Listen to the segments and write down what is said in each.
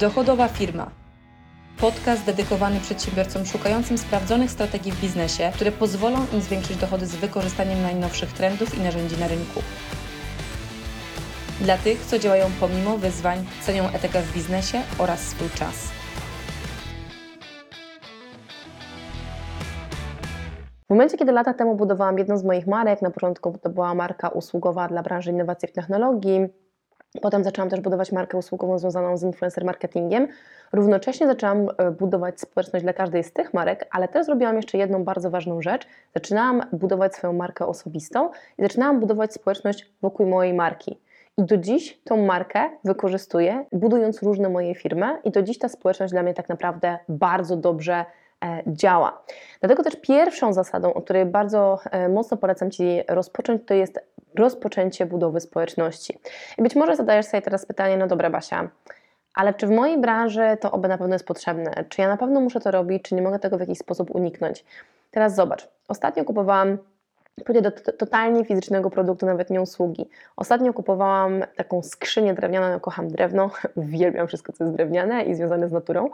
Dochodowa firma. Podcast dedykowany przedsiębiorcom szukającym sprawdzonych strategii w biznesie, które pozwolą im zwiększyć dochody z wykorzystaniem najnowszych trendów i narzędzi na rynku. Dla tych, co działają pomimo wyzwań, cenią etykę w biznesie oraz swój czas. W momencie, kiedy lata temu budowałam jedną z moich marek, na początku to była marka usługowa dla branży innowacji w technologii, Potem zaczęłam też budować markę usługową związaną z influencer marketingiem. Równocześnie zaczęłam e, budować społeczność dla każdej z tych marek, ale też zrobiłam jeszcze jedną bardzo ważną rzecz. Zaczynałam budować swoją markę osobistą i zaczynałam budować społeczność wokół mojej marki. I do dziś tą markę wykorzystuję, budując różne moje firmy, i do dziś ta społeczność dla mnie tak naprawdę bardzo dobrze działa. Dlatego też pierwszą zasadą, o której bardzo e, mocno polecam Ci rozpocząć, to jest rozpoczęcie budowy społeczności. I być może zadajesz sobie teraz pytanie, no dobra Basia, ale czy w mojej branży to oby na pewno jest potrzebne? Czy ja na pewno muszę to robić, czy nie mogę tego w jakiś sposób uniknąć? Teraz zobacz, ostatnio kupowałam Pójdę do totalnie fizycznego produktu, nawet nie usługi. Ostatnio kupowałam taką skrzynię drewnianą, ja kocham drewno, uwielbiam wszystko, co jest drewniane i związane z naturą.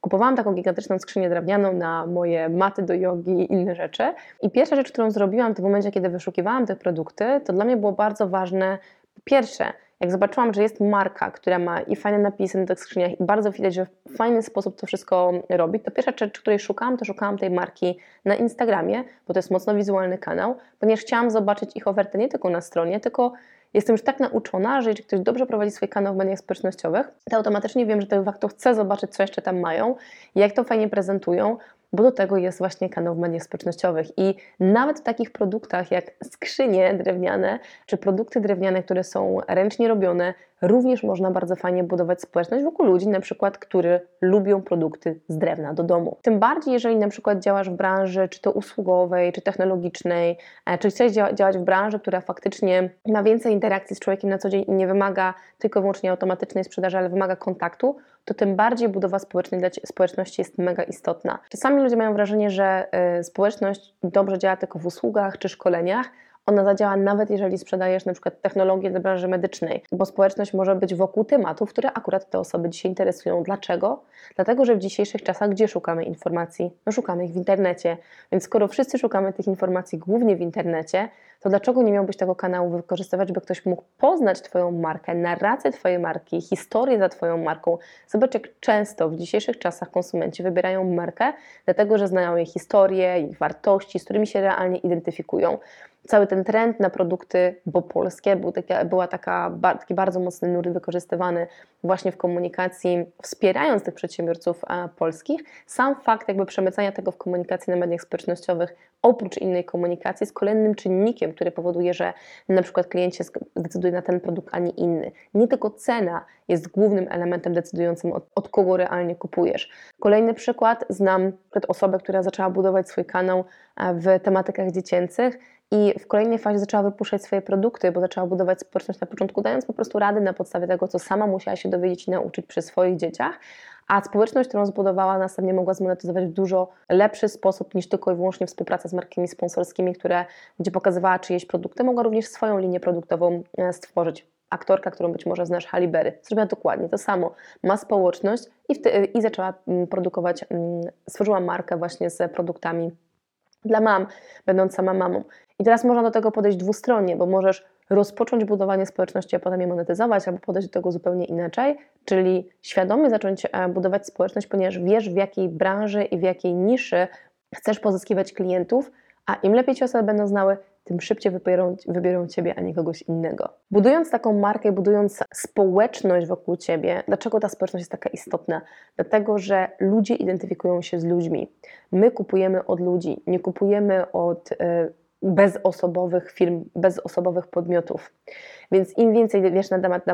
Kupowałam taką gigantyczną skrzynię drewnianą na moje maty do jogi i inne rzeczy. I pierwsza rzecz, którą zrobiłam w tym momencie, kiedy wyszukiwałam te produkty, to dla mnie było bardzo ważne, po pierwsze, jak zobaczyłam, że jest marka, która ma i fajne napisy na tych skrzyniach i bardzo widać, że w fajny sposób to wszystko robi, to pierwsza rzecz, której szukałam, to szukałam tej marki na Instagramie, bo to jest mocno wizualny kanał, ponieważ chciałam zobaczyć ich ofertę nie tylko na stronie, tylko jestem już tak nauczona, że jeżeli ktoś dobrze prowadzi swój kanał w mediach społecznościowych, to automatycznie wiem, że de facto chcę zobaczyć, co jeszcze tam mają, jak to fajnie prezentują, bo do tego jest właśnie kanał w mediach społecznościowych. I nawet w takich produktach jak skrzynie drewniane, czy produkty drewniane, które są ręcznie robione, również można bardzo fajnie budować społeczność wokół ludzi, na przykład, którzy lubią produkty z drewna do domu. Tym bardziej, jeżeli na przykład działasz w branży, czy to usługowej, czy technologicznej, e, czy chcesz działać w branży, która faktycznie ma więcej interakcji z człowiekiem na co dzień i nie wymaga tylko i wyłącznie automatycznej sprzedaży, ale wymaga kontaktu, to tym bardziej budowa społecznej dla społeczności jest mega istotna. Czasami ludzie mają wrażenie, że y, społeczność dobrze działa tylko w usługach czy szkoleniach, ona zadziała nawet jeżeli sprzedajesz na przykład technologię dla branży medycznej, bo społeczność może być wokół tematów, które akurat te osoby dzisiaj interesują. Dlaczego? Dlatego, że w dzisiejszych czasach gdzie szukamy informacji? No szukamy ich w internecie. Więc skoro wszyscy szukamy tych informacji głównie w internecie, to dlaczego nie miałbyś tego kanału wykorzystywać, by ktoś mógł poznać Twoją markę, narrację Twojej marki, historię za Twoją marką? Zobacz, jak często w dzisiejszych czasach konsumenci wybierają markę, dlatego że znają jej historię, ich wartości, z którymi się realnie identyfikują cały ten trend na produkty bo polskie był taka, była taka, taki bardzo mocny nurt wykorzystywany właśnie w komunikacji, wspierając tych przedsiębiorców polskich. Sam fakt jakby przemycania tego w komunikacji na mediach społecznościowych, oprócz innej komunikacji, jest kolejnym czynnikiem, który powoduje, że na przykład klient się zdecyduje na ten produkt, a nie inny. Nie tylko cena jest głównym elementem decydującym od, od kogo realnie kupujesz. Kolejny przykład, znam osobę, która zaczęła budować swój kanał w tematykach dziecięcych i w kolejnej fazie zaczęła wypuszczać swoje produkty, bo zaczęła budować społeczność na początku, dając po prostu rady na podstawie tego, co sama musiała się dowiedzieć i nauczyć przy swoich dzieciach, a społeczność, którą zbudowała, następnie mogła zmonetyzować w dużo lepszy sposób niż tylko i wyłącznie współpraca z markami sponsorskimi, które, gdzie pokazywała czyjeś produkty, mogła również swoją linię produktową e, stworzyć. Aktorka, którą być może znasz, Halibery, zrobiła dokładnie to samo. Ma społeczność i, i zaczęła mm, produkować, mm, stworzyła markę właśnie z produktami dla mam, będąc sama mamą. I teraz można do tego podejść dwustronnie, bo możesz rozpocząć budowanie społeczności, a potem je monetyzować, albo podejść do tego zupełnie inaczej, czyli świadomie zacząć e, budować społeczność, ponieważ wiesz, w jakiej branży i w jakiej niszy chcesz pozyskiwać klientów, a im lepiej Cię osoby będą znały, tym szybciej wybiorą, wybiorą Ciebie, a nie kogoś innego. Budując taką markę, budując społeczność wokół Ciebie, dlaczego ta społeczność jest taka istotna? Dlatego, że ludzie identyfikują się z ludźmi. My kupujemy od ludzi, nie kupujemy od y, bezosobowych firm, bezosobowych podmiotów. Więc im więcej wiesz na temat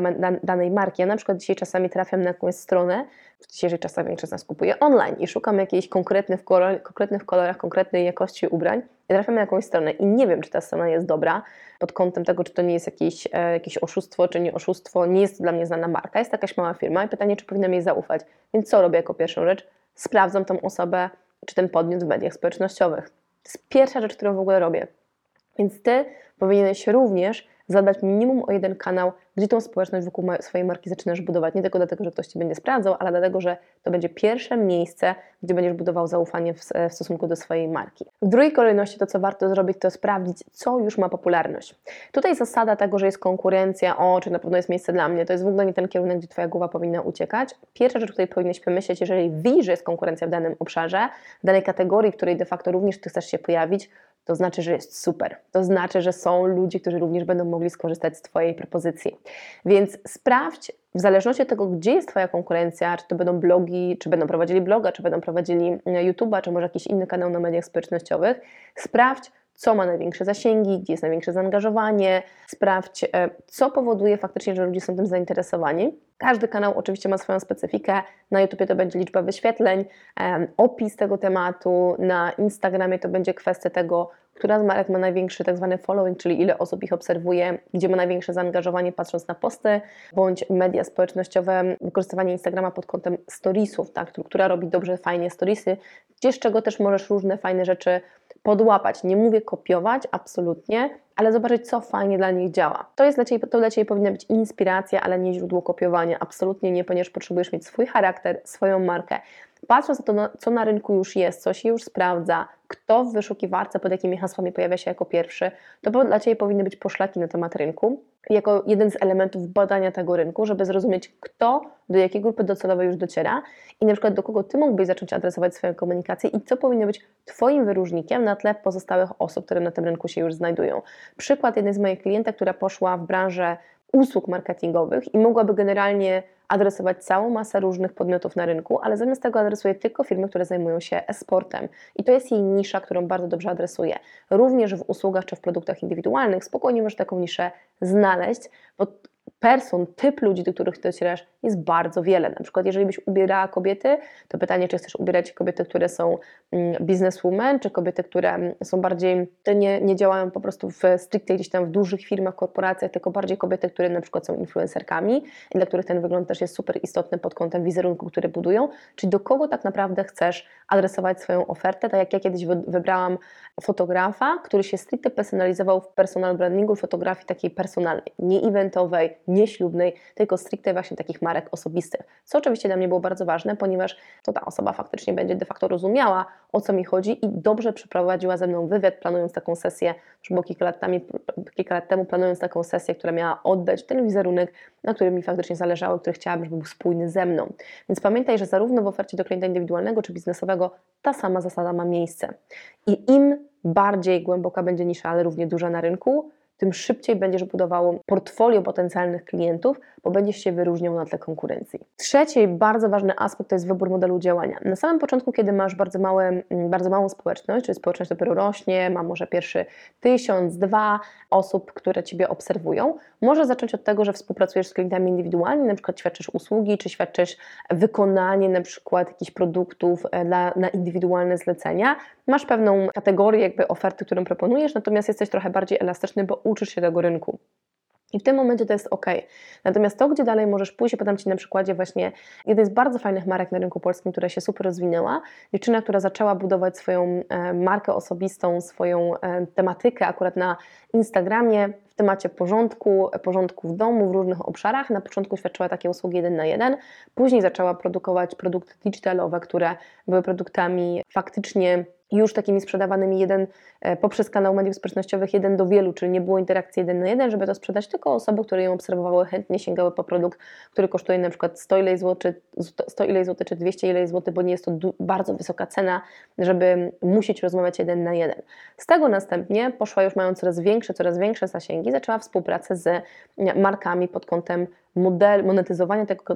danej marki, ja na przykład dzisiaj czasami trafiam na jakąś stronę, w dzisiejszych czasach większość z nas kupuje online i szukam jakichś konkretnych, kolor, konkretnych kolorach, konkretnej jakości ubrań i trafiam na jakąś stronę i nie wiem, czy ta strona jest dobra pod kątem tego, czy to nie jest jakieś, e, jakieś oszustwo, czy nie oszustwo, nie jest to dla mnie znana marka, jest jakaś mała firma i pytanie, czy powinnam jej zaufać. Więc co robię jako pierwszą rzecz? Sprawdzam tą osobę, czy ten podmiot w mediach społecznościowych. To jest pierwsza rzecz, którą w ogóle robię. Więc ty powinieneś również zadbać minimum o jeden kanał, gdzie tą społeczność wokół swojej marki zaczynasz budować. Nie tylko dlatego, że ktoś Ci będzie sprawdzał, ale dlatego, że to będzie pierwsze miejsce, gdzie będziesz budował zaufanie w, w stosunku do swojej marki. W drugiej kolejności to, co warto zrobić, to sprawdzić, co już ma popularność. Tutaj zasada tego, że jest konkurencja, o, czy na pewno jest miejsce dla mnie, to jest w ogóle nie ten kierunek, gdzie Twoja głowa powinna uciekać. Pierwsza rzecz, której powinieneś pomyśleć, jeżeli widzisz, że jest konkurencja w danym obszarze, w danej kategorii, w której de facto również Ty chcesz się pojawić, to znaczy, że jest super. To znaczy, że są ludzie, którzy również będą mogli skorzystać z Twojej propozycji. Więc sprawdź, w zależności od tego, gdzie jest Twoja konkurencja, czy to będą blogi, czy będą prowadzili bloga, czy będą prowadzili YouTube'a, czy może jakiś inny kanał na mediach społecznościowych, sprawdź, co ma największe zasięgi, gdzie jest największe zaangażowanie, sprawdź, e, co powoduje faktycznie, że ludzie są tym zainteresowani. Każdy kanał oczywiście ma swoją specyfikę. Na YouTube to będzie liczba wyświetleń, opis tego tematu, na Instagramie to będzie kwestia tego, która z marek ma największy tak zwany following, czyli ile osób ich obserwuje, gdzie ma największe zaangażowanie patrząc na posty, bądź media społecznościowe, wykorzystywanie Instagrama pod kątem storiesów, tak, która robi dobrze, fajnie storiesy, gdzie z czego też możesz różne fajne rzeczy podłapać. Nie mówię kopiować, absolutnie, ale zobaczyć, co fajnie dla nich działa. To, jest dla Ciebie, to dla Ciebie powinna być inspiracja, ale nie źródło kopiowania. Absolutnie nie, ponieważ potrzebujesz mieć swój charakter, swoją markę. Patrząc na to, co na rynku już jest, co się już sprawdza, kto w wyszukiwarce pod jakimi hasłami pojawia się jako pierwszy, to dla Ciebie powinny być poszlaki na temat rynku, jako jeden z elementów badania tego rynku, żeby zrozumieć, kto do jakiej grupy docelowej już dociera i na przykład do kogo Ty mógłbyś zacząć adresować swoją komunikację i co powinno być Twoim wyróżnikiem na tle pozostałych osób, które na tym rynku się już znajdują. Przykład jednej z moich klientek, która poszła w branżę usług marketingowych i mogłaby generalnie adresować całą masę różnych podmiotów na rynku, ale zamiast tego adresuje tylko firmy, które zajmują się e-sportem. I to jest jej nisza, którą bardzo dobrze adresuje. Również w usługach czy w produktach indywidualnych spokojnie możesz taką niszę znaleźć, bo person, typ ludzi, do których docierasz, jest bardzo wiele. Na przykład, jeżeli byś ubierała kobiety, to pytanie, czy chcesz ubierać kobiety, które są mm, businesswomen, czy kobiety, które mm, są bardziej, te nie, nie działają po prostu w stricte gdzieś tam w dużych firmach, korporacjach, tylko bardziej kobiety, które na przykład są influencerkami i dla których ten wygląd też jest super istotny pod kątem wizerunku, który budują. Czyli do kogo tak naprawdę chcesz adresować swoją ofertę? Tak jak ja kiedyś wybrałam fotografa, który się stricte personalizował w personal brandingu, fotografii takiej personalnej, nie eventowej, nie ślubnej, tylko stricte właśnie takich marek osobistych. Co oczywiście dla mnie było bardzo ważne, ponieważ to ta osoba faktycznie będzie de facto rozumiała, o co mi chodzi i dobrze przeprowadziła ze mną wywiad, planując taką sesję, było kilka lat, kilka lat temu, planując taką sesję, która miała oddać ten wizerunek, na którym mi faktycznie zależało, który chciałabym, żeby był spójny ze mną. Więc pamiętaj, że zarówno w ofercie do klienta indywidualnego czy biznesowego ta sama zasada ma miejsce. I im bardziej głęboka będzie nisza, ale równie duża na rynku, tym szybciej będziesz budował portfolio potencjalnych klientów, bo będziesz się wyróżniał na tle konkurencji. Trzeci bardzo ważny aspekt to jest wybór modelu działania. Na samym początku, kiedy masz bardzo, małe, mm, bardzo małą społeczność, czyli społeczność dopiero rośnie, ma może pierwszy tysiąc, dwa osób, które Ciebie obserwują, może zacząć od tego, że współpracujesz z klientami indywidualnie, na przykład świadczysz usługi, czy świadczysz wykonanie na przykład jakichś produktów e, dla, na indywidualne zlecenia. Masz pewną kategorię jakby oferty, którą proponujesz, natomiast jesteś trochę bardziej elastyczny, bo uczysz się tego rynku. I w tym momencie to jest ok. Natomiast to, gdzie dalej możesz pójść, podam Ci na przykładzie właśnie jednej z bardzo fajnych marek na rynku polskim, która się super rozwinęła. Dziewczyna, która zaczęła budować swoją e, markę osobistą, swoją e, tematykę akurat na Instagramie w temacie porządku, porządku w domu, w różnych obszarach. Na początku świadczyła takie usługi jeden na jeden, później zaczęła produkować produkty digitalowe, które były produktami faktycznie już takimi sprzedawanymi jeden e, poprzez kanał mediów społecznościowych jeden do wielu, czyli nie było interakcji jeden na jeden, żeby to sprzedać, tylko osoby, które ją obserwowały, chętnie sięgały po produkt, który kosztuje na przykład 100 ile złotych, 100 ile złotych czy 200 ile złotych, bo nie jest to bardzo wysoka cena, żeby musieć rozmawiać jeden na jeden. Z tego następnie poszła już mając coraz większe, coraz większe zasięgi, zaczęła współpracę z markami pod kątem model monetyzowania tego,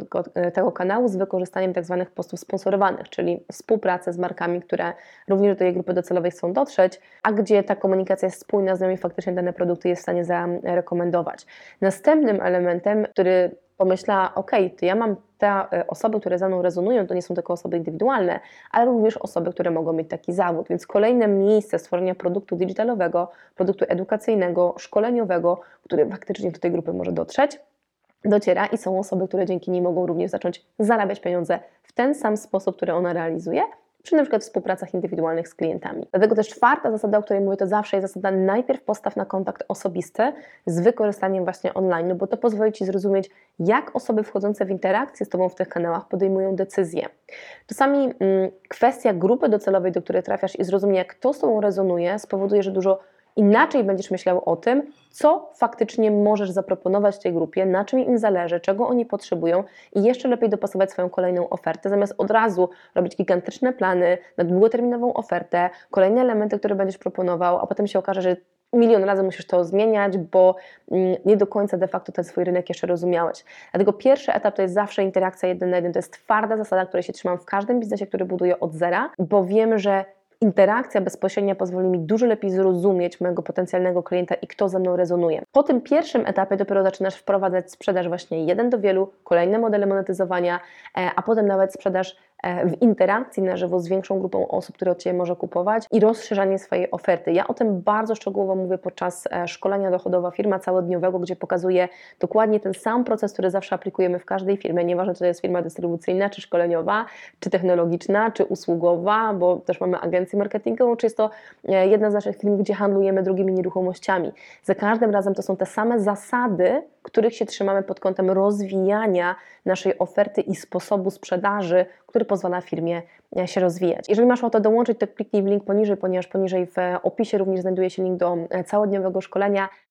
tego kanału z wykorzystaniem tak zwanych postów sponsorowanych, czyli współpracę z markami, które również do jej grupy docelowej chcą dotrzeć, a gdzie ta komunikacja jest spójna z nami, faktycznie dane produkty jest w stanie zarekomendować. Następnym elementem, który pomyślała, ok, to ja mam te e, osoby, które ze mną rezonują, to nie są tylko osoby indywidualne, ale również osoby, które mogą mieć taki zawód. Więc kolejne miejsce stworzenia produktu digitalowego, produktu edukacyjnego, szkoleniowego, który faktycznie do tej grupy może dotrzeć, dociera i są osoby, które dzięki niej mogą również zacząć zarabiać pieniądze w ten sam sposób, który ona realizuje, przy na przykład współpracach indywidualnych z klientami. Dlatego też czwarta zasada, o której mówię, to zawsze jest zasada najpierw postaw na kontakt osobisty z wykorzystaniem właśnie online, no bo to pozwoli Ci zrozumieć, jak osoby wchodzące w interakcję z Tobą w tych kanałach podejmują decyzje. Czasami mm, kwestia grupy docelowej, do której trafiasz i zrozumienie, jak to z Tobą rezonuje, spowoduje, że dużo inaczej będziesz myślał o tym, co faktycznie możesz zaproponować tej grupie, na czym im zależy, czego oni potrzebują i jeszcze lepiej dopasować swoją kolejną ofertę, zamiast od razu robić gigantyczne plany na długoterminową ofertę, kolejne elementy, które będziesz proponował, a potem się okaże, że milion razy musisz to zmieniać, bo mm, nie do końca de facto ten swój rynek jeszcze rozumiałeś. Dlatego pierwszy etap to jest zawsze interakcja jeden na jeden. To jest twarda zasada, której się trzymam w każdym biznesie, który buduję od zera, bo wiem, że interakcja bezpośrednia pozwoli mi dużo lepiej zrozumieć mojego potencjalnego klienta i kto ze mną rezonuje. Po tym pierwszym etapie dopiero zaczynasz wprowadzać sprzedaż właśnie jeden do wielu, kolejne modele monetyzowania, e, a potem nawet sprzedaż w interakcji na żywo z większą grupą osób, które od Ciebie może kupować i rozszerzanie swojej oferty. Ja o tym bardzo szczegółowo mówię podczas e, szkolenia dochodowa firma całodniowego, gdzie pokazuję dokładnie ten sam proces, który zawsze aplikujemy w każdej firmie, nieważne czy to jest firma dystrybucyjna, czy szkoleniowa, czy technologiczna, czy usługowa, bo też mamy agencję marketingową, czy jest to jedna z naszych firm, gdzie handlujemy drugimi nieruchomościami. Za każdym razem to są te same zasady, których się trzymamy pod kątem rozwijania naszej oferty i sposobu sprzedaży, który pozwala firmie e, się rozwijać. Jeżeli masz ochotę dołączyć, to kliknij w link poniżej, ponieważ poniżej w opisie również znajduje się link do e, całodniowego szkolenia.